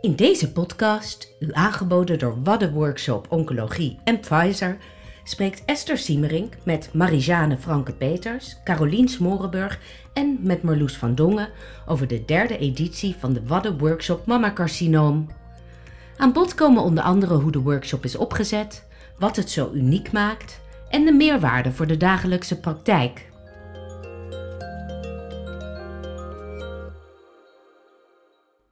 In deze podcast, u aangeboden door Wadden Workshop Oncologie en Pfizer, spreekt Esther Siemerink met Marijane Franke-Peters, Carolien Smorenburg en met Marloes van Dongen over de derde editie van de Wadden Workshop Mammacarcinoom. Aan bod komen onder andere hoe de workshop is opgezet, wat het zo uniek maakt en de meerwaarde voor de dagelijkse praktijk.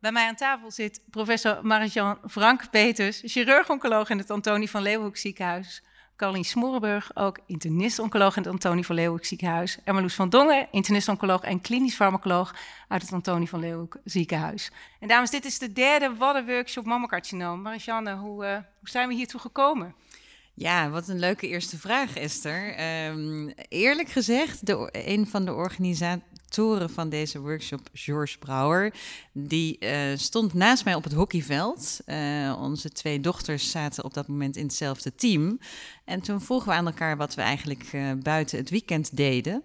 Bij mij aan tafel zit professor Marijan Frank-Peters, chirurg-oncoloog in het Antonie van Leeuwenhoek ziekenhuis. Carolien Smorenburg, ook internist-oncoloog in het Antonie van Leeuwenhoek ziekenhuis. En Marloes van Dongen, internist-oncoloog en klinisch farmacoloog uit het Antonie van Leeuwenhoek ziekenhuis. En dames, dit is de derde Wadden-workshop mammacarcinoom. Marijanne, hoe, uh, hoe zijn we hiertoe gekomen? Ja, wat een leuke eerste vraag, Esther. Um, eerlijk gezegd, de, een van de organisatoren van deze workshop, George Brouwer, die uh, stond naast mij op het hockeyveld. Uh, onze twee dochters zaten op dat moment in hetzelfde team. En toen vroegen we aan elkaar wat we eigenlijk uh, buiten het weekend deden.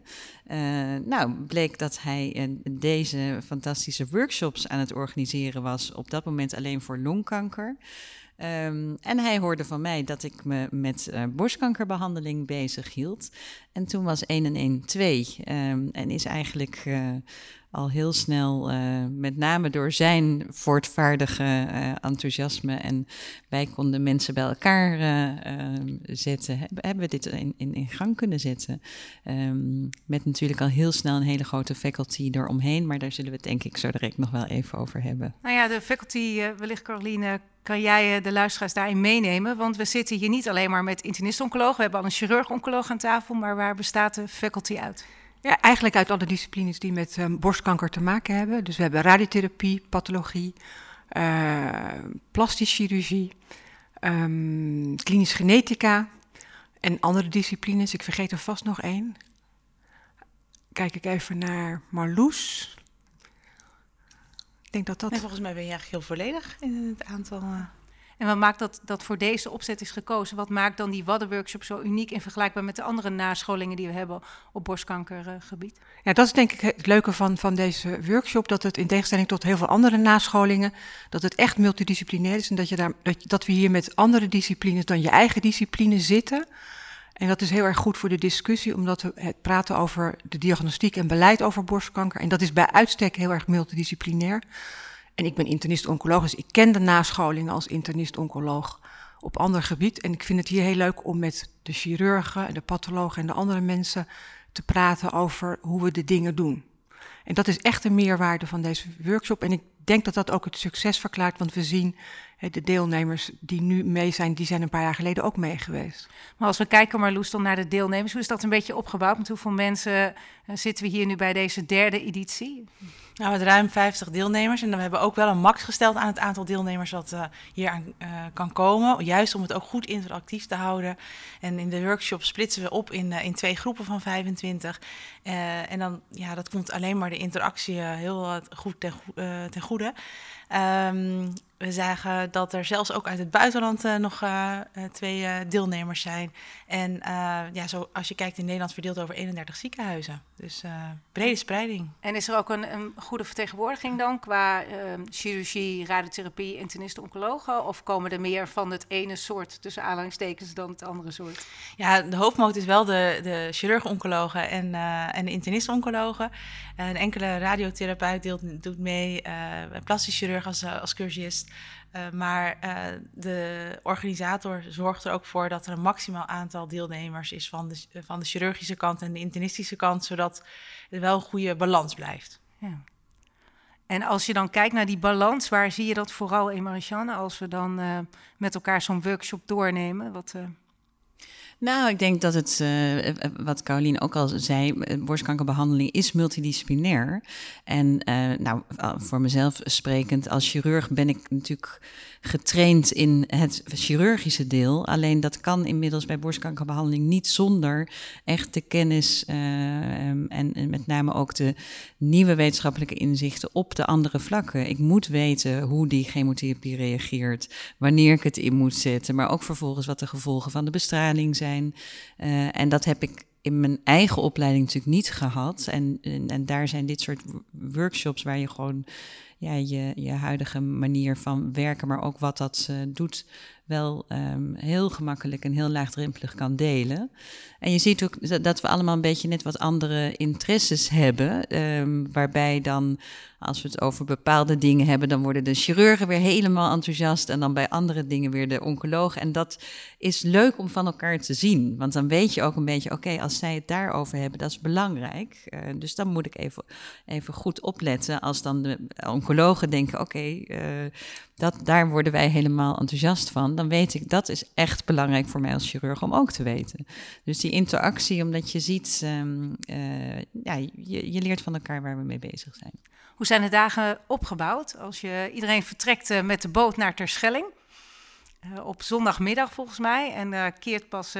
nou, bleek dat hij deze fantastische workshops aan het organiseren was, op dat moment alleen voor longkanker. Um, en hij hoorde van mij dat ik me met uh, borstkankerbehandeling bezig hield. En toen was 1 en 1 2. Um, en is eigenlijk uh, al heel snel, uh, met name door zijn voortvaardige enthousiasme en wij konden mensen bij elkaar ehm, zetten, hebben, we dit in, in, in, gang kunnen zetten. met natuurlijk al heel snel een hele grote faculty eromheen, maar daar zullen we het denk ik zo direct nog wel even over hebben. Nou ja, de faculty, wellicht Caroline, kan jij de luisteraars daarin meenemen? Want we zitten hier niet alleen maar met internist-oncoloog. We hebben al een chirurg-oncoloog aan tafel, maar waar bestaat de faculty uit? Ja, eigenlijk uit alle disciplines die met um, borstkanker te maken hebben. Dus we hebben radiotherapie, pathologie, uh, plastische chirurgie, um, klinisch genetica en andere disciplines. Ik vergeet er vast nog één. Kijk ik even naar Marloes. Denk dat dat... En volgens mij ben je eigenlijk heel volledig in het aantal... Uh... En wat maakt dat, dat voor deze opzet is gekozen? Wat maakt dan die Wadden-workshop zo uniek en vergelijkbaar met de andere nascholingen die we hebben op borstkankergebied? Ja, dat is denk ik het leuke van, van deze workshop. Dat het in tegenstelling tot heel veel andere nascholingen, dat het echt multidisciplinair is. En dat, je daar, dat, dat we hier met andere disciplines dan je eigen discipline zitten. En dat is heel erg goed voor de discussie, omdat we het praten over de diagnostiek en beleid over borstkanker. En dat is bij uitstek heel erg multidisciplinair. En ik ben internist-oncoloog, dus ik ken de nascholingen als internist-oncoloog op ander gebied. En ik vind het hier heel leuk om met de chirurgen, de pathologen en de andere mensen te praten over hoe we de dingen doen. En dat is echt een meerwaarde van deze workshop. En ik denk dat dat ook het succes verklaart, want we zien de deelnemers die nu mee zijn, die zijn een paar jaar geleden ook mee geweest. Maar als we kijken, Marloes, dan naar de deelnemers, hoe is dat een beetje opgebouwd? Met hoeveel mensen uh, zitten we hier nu bij deze derde editie? Nou, met ruim 50 deelnemers. En dan hebben we ook wel een max gesteld aan het aantal deelnemers dat uh, hier aan uh, kan komen. Juist om het ook goed interactief te houden. En in de workshop splitsen we op in, in twee groepen van 25. en dan, ja, dat komt alleen maar de interactie heel goed ten, ten goede. Um, we zagen dat er zelfs ook uit het buitenland uh, nog uh, twee uh, deelnemers zijn. En ja, zo, als je kijkt in Nederland verdeeld over 31 ziekenhuizen. Dus brede spreiding. En is er ook een, een goede vertegenwoordiging dan qua chirurgie, radiotherapie, internisten, oncologen? Of komen er meer van het ene soort tussen aanhalingstekens dan het andere soort? Ja, de hoofdmoot is wel de, de chirurg-oncologen en, en de internist-oncologen. Een enkele radiotherapeut deelt, doet mee, een plastisch chirurg als, als cursist. Uh, maar uh, de organisator zorgt er ook voor dat er een maximaal aantal deelnemers is van de, van de chirurgische kant en de internistische kant, zodat er wel een goede balans blijft. Ja. En als je dan kijkt naar die balans, waar zie je dat vooral in Marianne als we dan met elkaar zo'n workshop doornemen? Wat, nou, ik denk dat het, uh, wat Caroline ook al zei, borstkankerbehandeling is multidisciplinair. En uh, nou, voor mezelf sprekend, als chirurg ben ik natuurlijk getraind in het chirurgische deel. Alleen dat kan inmiddels bij borstkankerbehandeling niet zonder echt de kennis uh, en, en, met name ook de nieuwe wetenschappelijke inzichten op de andere vlakken. Ik moet weten hoe die chemotherapie reageert, wanneer ik het in moet zetten, maar ook vervolgens wat de gevolgen van de bestraling zijn. Uh, en dat heb ik in mijn eigen opleiding natuurlijk niet gehad. En, en, daar zijn dit soort workshops waar je gewoon ja, je, je huidige manier van werken, maar ook wat dat doet wel um, heel gemakkelijk en heel laagdrempelig kan delen. En je ziet ook dat we allemaal een beetje net wat andere interesses hebben. Um, waarbij dan, als we het over bepaalde dingen hebben, dan worden de chirurgen weer helemaal enthousiast. En dan bij andere dingen weer de oncologen. En dat is leuk om van elkaar te zien. Want dan weet je ook een beetje, oké, als zij het daarover hebben, dat is belangrijk. Uh, dus dan moet ik even, even goed opletten. Als dan de denken, oké, uh, dat, daar worden wij helemaal enthousiast van. Dan weet ik, dat is echt belangrijk voor mij als chirurg om ook te weten. Dus die interactie, omdat je ziet, um, uh, ja, je, je, leert van elkaar waar we mee bezig zijn. Hoe zijn de dagen opgebouwd? Als je, iedereen vertrekt uh, met de boot naar Terschelling. Uh, op zondagmiddag volgens mij. En keert pas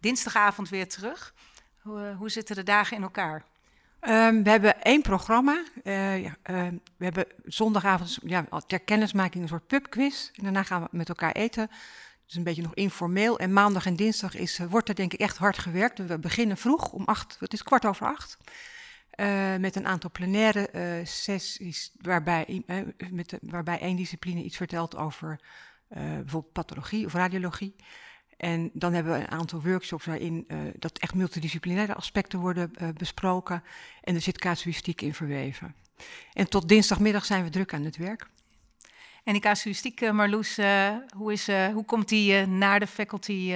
dinsdagavond weer terug. Hoe, hoe zitten de dagen in elkaar? Um, we hebben één programma. Uh, ja, uh, we hebben zondagavond ja, ter kennismaking een soort pubquiz. En daarna gaan we met elkaar eten. Dus een beetje nog informeel. En maandag en dinsdag is, uh, wordt er denk ik echt hard gewerkt. We beginnen vroeg om acht, het is kwart over acht. met een aantal plenaire sessies waarbij, met, waarbij één discipline iets vertelt over bijvoorbeeld pathologie of radiologie. En dan hebben we een aantal workshops waarin uh, dat echt multidisciplinaire aspecten worden uh, besproken. En er zit casuïstiek in verweven. En tot dinsdagmiddag zijn we druk aan het werk. En die casuïstiek, uh, Marloes, hoe, is, hoe komt die naar de faculty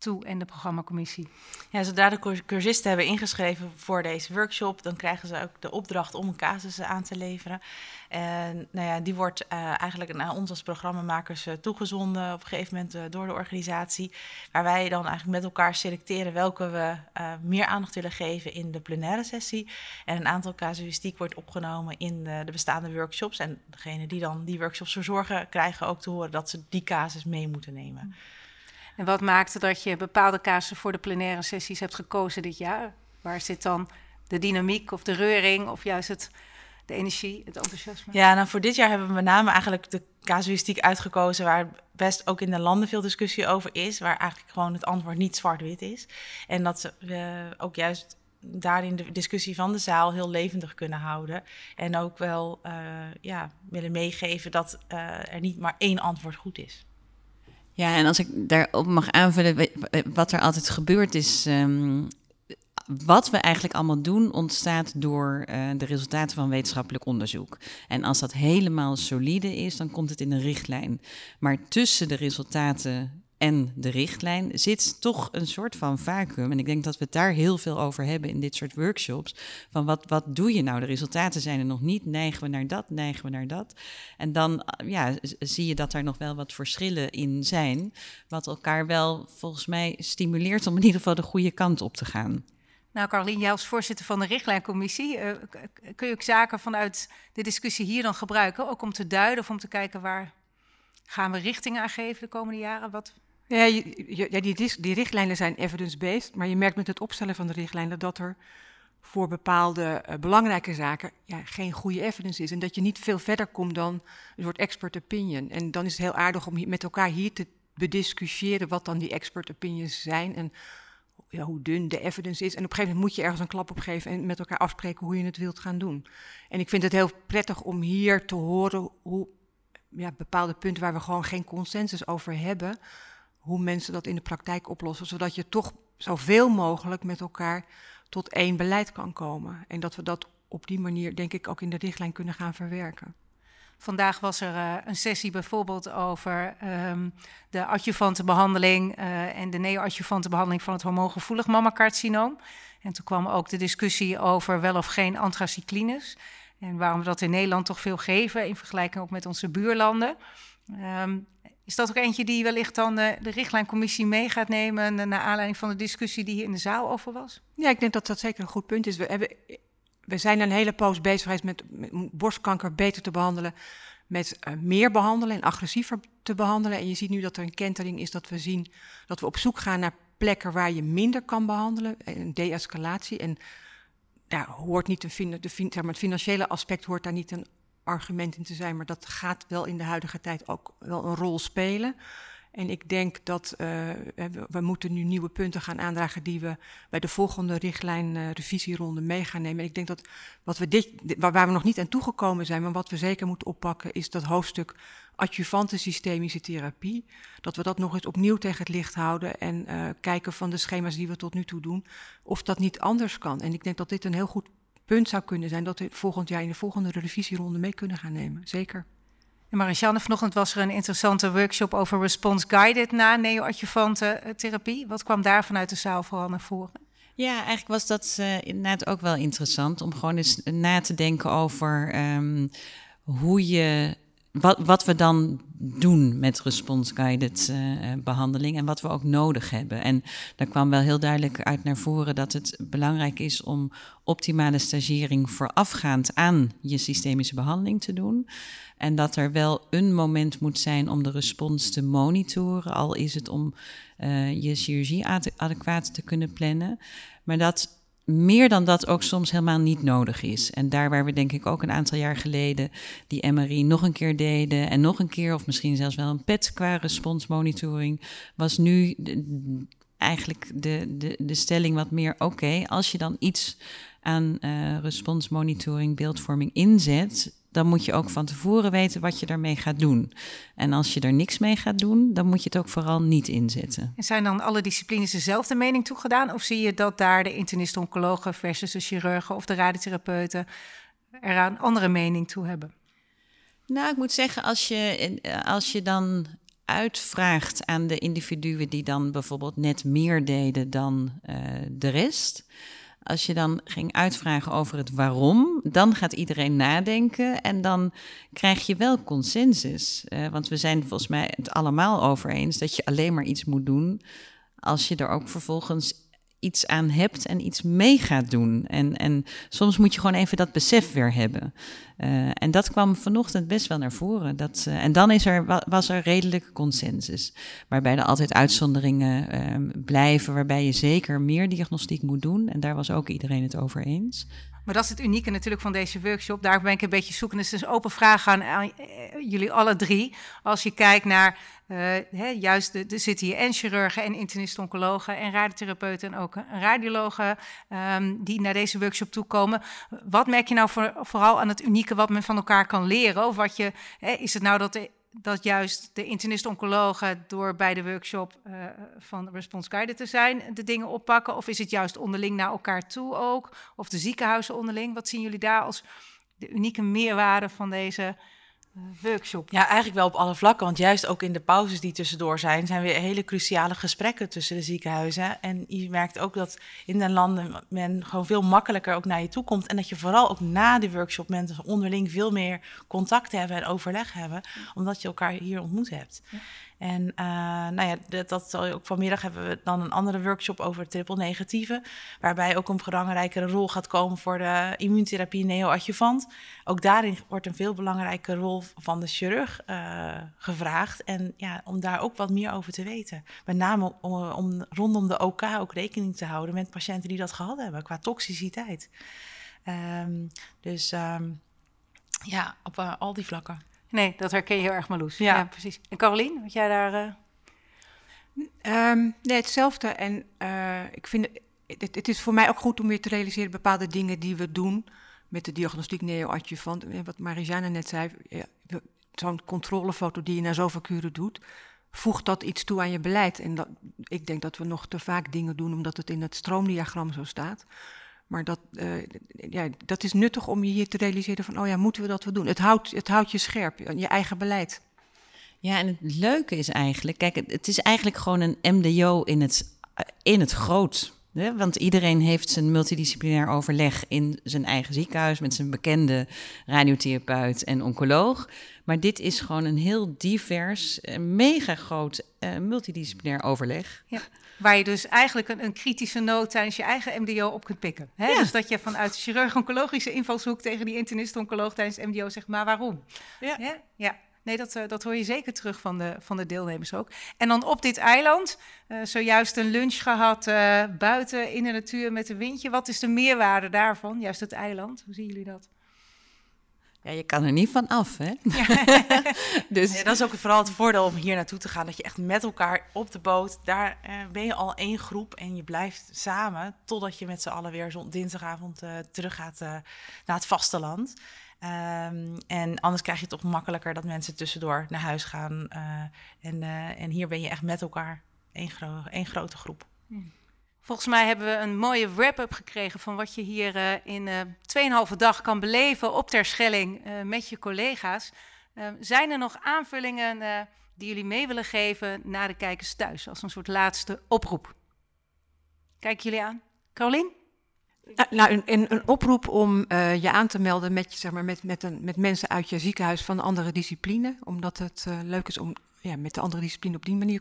toe en de programmacommissie? Ja, zodra de cursisten hebben ingeschreven voor deze workshop, dan krijgen ze ook de opdracht om een casus aan te leveren. En nou ja, die wordt uh, eigenlijk naar ons als programmamakers uh, toegezonden op een gegeven moment uh, door de organisatie. Waar wij dan eigenlijk met elkaar selecteren welke we meer aandacht willen geven in de plenaire sessie. En een aantal casuïstiek wordt opgenomen in de, de bestaande workshops. En degene die dan die workshops verzorgen, krijgen ook te horen dat ze die casus mee moeten nemen. En wat maakte dat je bepaalde casussen voor de plenaire sessies hebt gekozen dit jaar? Waar zit dan de dynamiek of de reuring of juist het de energie, het enthousiasme? Ja, nou voor dit jaar hebben we met name eigenlijk de casuïstiek uitgekozen waar best ook in de landen veel discussie over is, waar eigenlijk gewoon het antwoord niet zwart-wit is. En dat we ook juist daarin de discussie van de zaal heel levendig kunnen houden. En ook wel uh, ja, willen meegeven dat uh, er niet maar één antwoord goed is. Ja, en als ik daarop mag aanvullen, wat er altijd gebeurt is. Um, wat we eigenlijk allemaal doen, ontstaat door uh, de resultaten van wetenschappelijk onderzoek. En als dat helemaal solide is, dan komt het in een richtlijn. Maar tussen de resultaten en de richtlijn zit toch een soort van vacuüm. En ik denk dat we het daar heel veel over hebben in dit soort workshops. Van wat, wat doe je nou? De resultaten zijn er nog niet. Neigen we naar dat? Neigen we naar dat? En dan ja, zie je dat er nog wel wat verschillen in zijn. Wat elkaar wel volgens mij stimuleert om in ieder geval de goede kant op te gaan. Nou, Carolien, jij als voorzitter van de richtlijncommissie, uh, kun je ook zaken vanuit de discussie hier dan gebruiken, ook om te duiden of om te kijken waar gaan we richting aan geven de komende jaren? Wat... Ja, ja die, die, richtlijnen zijn evidence-based, maar je merkt met het opstellen van de richtlijnen dat er voor bepaalde uh, belangrijke zaken ja, geen goede evidence is. En dat je niet veel verder komt dan een soort expert opinion. En dan is het heel aardig om met elkaar hier te bediscussiëren wat dan die expert opinions zijn. En ja, hoe dun de evidence is. En op een gegeven moment moet je ergens een klap op geven en met elkaar afspreken hoe je het wilt gaan doen. En ik vind het heel prettig om hier te horen hoe ja, bepaalde punten waar we gewoon geen consensus over hebben, hoe mensen dat in de praktijk oplossen, zodat je toch zoveel mogelijk met elkaar tot één beleid kan komen. En dat we dat op die manier, denk ik, ook in de richtlijn kunnen gaan verwerken. Vandaag was er uh, een sessie bijvoorbeeld over um, de adjuvantenbehandeling uh, en de neo-adjuvantenbehandeling van het hormoongevoelig mammacarcinoom. En toen kwam ook de discussie over wel of geen antracyclines. En waarom we dat in Nederland toch veel geven in vergelijking ook met onze buurlanden. Um, is dat ook eentje die wellicht dan de, de richtlijncommissie mee gaat nemen... naar aanleiding van de discussie die hier in de zaal over was? Ja, ik denk dat dat zeker een goed punt is. We hebben we zijn een hele poos bezig geweest met, borstkanker beter te behandelen, met uh, meer behandelen en agressiever te behandelen. En je ziet nu dat er een kentering is dat we zien dat we op zoek gaan naar plekken waar je minder kan behandelen, een de-escalatie. En ja, hoort niet de, maar, het financiële aspect hoort daar niet een argument in te zijn, maar dat gaat wel in de huidige tijd ook wel een rol spelen. En ik denk dat uh, we, moeten nu nieuwe punten gaan aandragen die we bij de volgende richtlijn uh, revisieronde mee gaan nemen. En ik denk dat wat we dit, waar, we nog niet aan toegekomen zijn, maar wat we zeker moeten oppakken, is dat hoofdstuk adjuvante systemische therapie. Dat we dat nog eens opnieuw tegen het licht houden en uh, kijken van de schema's die we tot nu toe doen, of dat niet anders kan. En ik denk dat dit een heel goed punt zou kunnen zijn, dat we volgend jaar in de volgende revisieronde mee kunnen gaan nemen. Zeker. En Marianne, vanochtend was er een interessante workshop over response guided na neoadjuvante eh, therapie. Wat kwam daar vanuit de zaal vooral naar voren? Ja, eigenlijk was dat uh, inderdaad ook wel interessant om gewoon eens na te denken over um, hoe je wat, we dan doen met response-guided uh, behandeling en wat we ook nodig hebben. En daar kwam wel heel duidelijk uit naar voren dat het belangrijk is om optimale stagiering voorafgaand aan je systemische behandeling te doen. En dat er wel een moment moet zijn om de respons te monitoren, al is het om uh, je chirurgie adequaat te kunnen plannen. Maar dat meer dan dat ook soms helemaal niet nodig is. En daar waar we denk ik ook een aantal jaar geleden die MRI nog een keer deden en nog een keer, of misschien zelfs wel een PET qua responsmonitoring, was nu eigenlijk de, de, de stelling wat meer oké, als je dan iets aan uh, responsmonitoring, beeldvorming inzet, dan moet je ook van tevoren weten wat je daarmee gaat doen. En als je er niks mee gaat doen, dan moet je het ook vooral niet inzetten. En zijn dan alle disciplines dezelfde mening toegedaan? Of zie je dat daar de internist-oncologen versus de chirurgen of de radiotherapeuten er een andere mening toe hebben? Nou, ik moet zeggen, als je, als je dan uitvraagt aan de individuen die dan bijvoorbeeld net meer deden dan uh, de rest als je dan ging uitvragen over het waarom, dan gaat iedereen nadenken en dan krijg je wel consensus. Want we zijn volgens mij het allemaal over eens dat je alleen maar iets moet doen als je er ook vervolgens iets aan hebt en iets mee gaat doen. En, en soms moet je gewoon even dat besef weer hebben. Uh, en dat kwam vanochtend best wel naar voren. Dat, uh, en dan is er, was er redelijke consensus. Waarbij er altijd uitzonderingen uh, blijven, waarbij je zeker meer diagnostiek moet doen. En daar was ook iedereen het over eens. Maar dat is het unieke natuurlijk van deze workshop. Daar ben ik een beetje zoeken. Dus het is een open vraag aan, aan jullie alle drie. Als je kijkt naar uh, hè, juist, er zitten hier en chirurgen en internist-oncologen en radiotherapeuten en ook radiologen um, die naar deze workshop toekomen. Wat merk je nou voor, vooral aan het unieke wat men van elkaar kan leren? Of wat je, hè, is het nou dat de dat juist de internist-oncologen door bij de workshop uh, van Response Guided te zijn, de dingen oppakken? Of is het juist onderling naar elkaar toe ook? Of de ziekenhuizen onderling? Wat zien jullie daar als de unieke meerwaarde van deze workshop? Ja, eigenlijk wel op alle vlakken. Want juist ook in de pauzes die tussendoor zijn, zijn weer hele cruciale gesprekken tussen de ziekenhuizen. En je merkt ook dat in de landen men gewoon veel makkelijker ook naar je toe komt. En dat je vooral ook na de workshop mensen onderling veel meer contact hebben en overleg hebben. Omdat je elkaar hier ontmoet hebt. Ja. En uh, nou ja, dat, dat ook vanmiddag hebben we dan een andere workshop over triple negatieve. Waarbij ook een belangrijkere rol gaat komen voor de immuuntherapie neoadjuvant. Ook daarin wordt een veel belangrijke rol van de chirurg uh, gevraagd. En ja, om daar ook wat meer over te weten. Met name om, om rondom de OK ook rekening te houden met patiënten die dat gehad hebben qua toxiciteit. Um, dus um, ja, op uh, al die vlakken. Nee, dat herken je heel erg, Marloes. Ja. ja, precies. En Carolien, wat jij daar... Uh... Um, nee, hetzelfde. En uh, ik vind het, het, is voor mij ook goed om weer te realiseren bepaalde dingen die we doen met de diagnostiek neoadjuvant. Wat Marijana net zei, ja, zo'n controlefoto die je na zoveel kuren doet, voegt dat iets toe aan je beleid. En dat, ik denk dat we nog te vaak dingen doen omdat het in het stroomdiagram zo staat. Maar dat, uh, ja, dat is nuttig om je hier te realiseren van, oh ja, moeten we dat wel doen? Het houdt, het houdt je scherp, je eigen beleid. Ja, en het leuke is eigenlijk, kijk, het is eigenlijk gewoon een MDO in het, in het groot. Hè? Want iedereen heeft zijn multidisciplinair overleg in zijn eigen ziekenhuis met zijn bekende radiotherapeut en oncoloog. Maar dit is gewoon een heel divers, mega groot uh, multidisciplinair overleg. Ja. Waar je dus eigenlijk een, een, kritische noot tijdens je eigen MDO op kunt pikken. Hè? Ja. Dus dat je vanuit chirurg-oncologische invalshoek tegen die internist-oncoloog tijdens MDO zegt, maar waarom? Ja. ja? Nee, dat, uh, dat hoor je zeker terug van de, van de deelnemers ook. En dan op dit eiland, uh, zojuist een lunch gehad uh, buiten in de natuur met een windje. Wat is de meerwaarde daarvan, juist het eiland? Hoe zien jullie dat? Ja, je kan er niet van af, hè? dus... Ja, dat is ook vooral het voordeel om hier naartoe te gaan. Dat je echt met elkaar op de boot, daar uh, ben je al één groep en je blijft samen totdat je met z'n allen weer dinsdagavond uh, terug gaat uh, naar het vasteland. Um, en anders krijg je het toch makkelijker dat mensen tussendoor naar huis gaan. en, en hier ben je echt met elkaar één, gro één grote groep. Hmm. Volgens mij hebben we een mooie wrap-up gekregen van wat je hier uh, in uh, 2,5 dag kan beleven op Terschelling met je collega's. Uh, zijn er nog aanvullingen die jullie mee willen geven naar de kijkers thuis als een soort laatste oproep? Kijken jullie aan. Carolien? Nou, nou een, een, een, oproep om je aan te melden met, zeg maar, met, met, een, met mensen uit je ziekenhuis van een andere discipline. Omdat het leuk is om ja, met de andere discipline op die manier.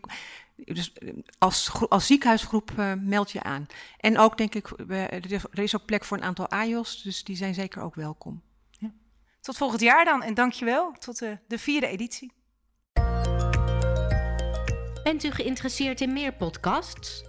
Dus eh, als, als ziekenhuisgroep uh, meld je aan. En ook denk ik, er is ook plek voor een aantal AJOS, dus die zijn zeker ook welkom. Ja. Tot volgend jaar dan en dankjewel. Tot de, de vierde editie. Bent u geïnteresseerd in meer podcasts?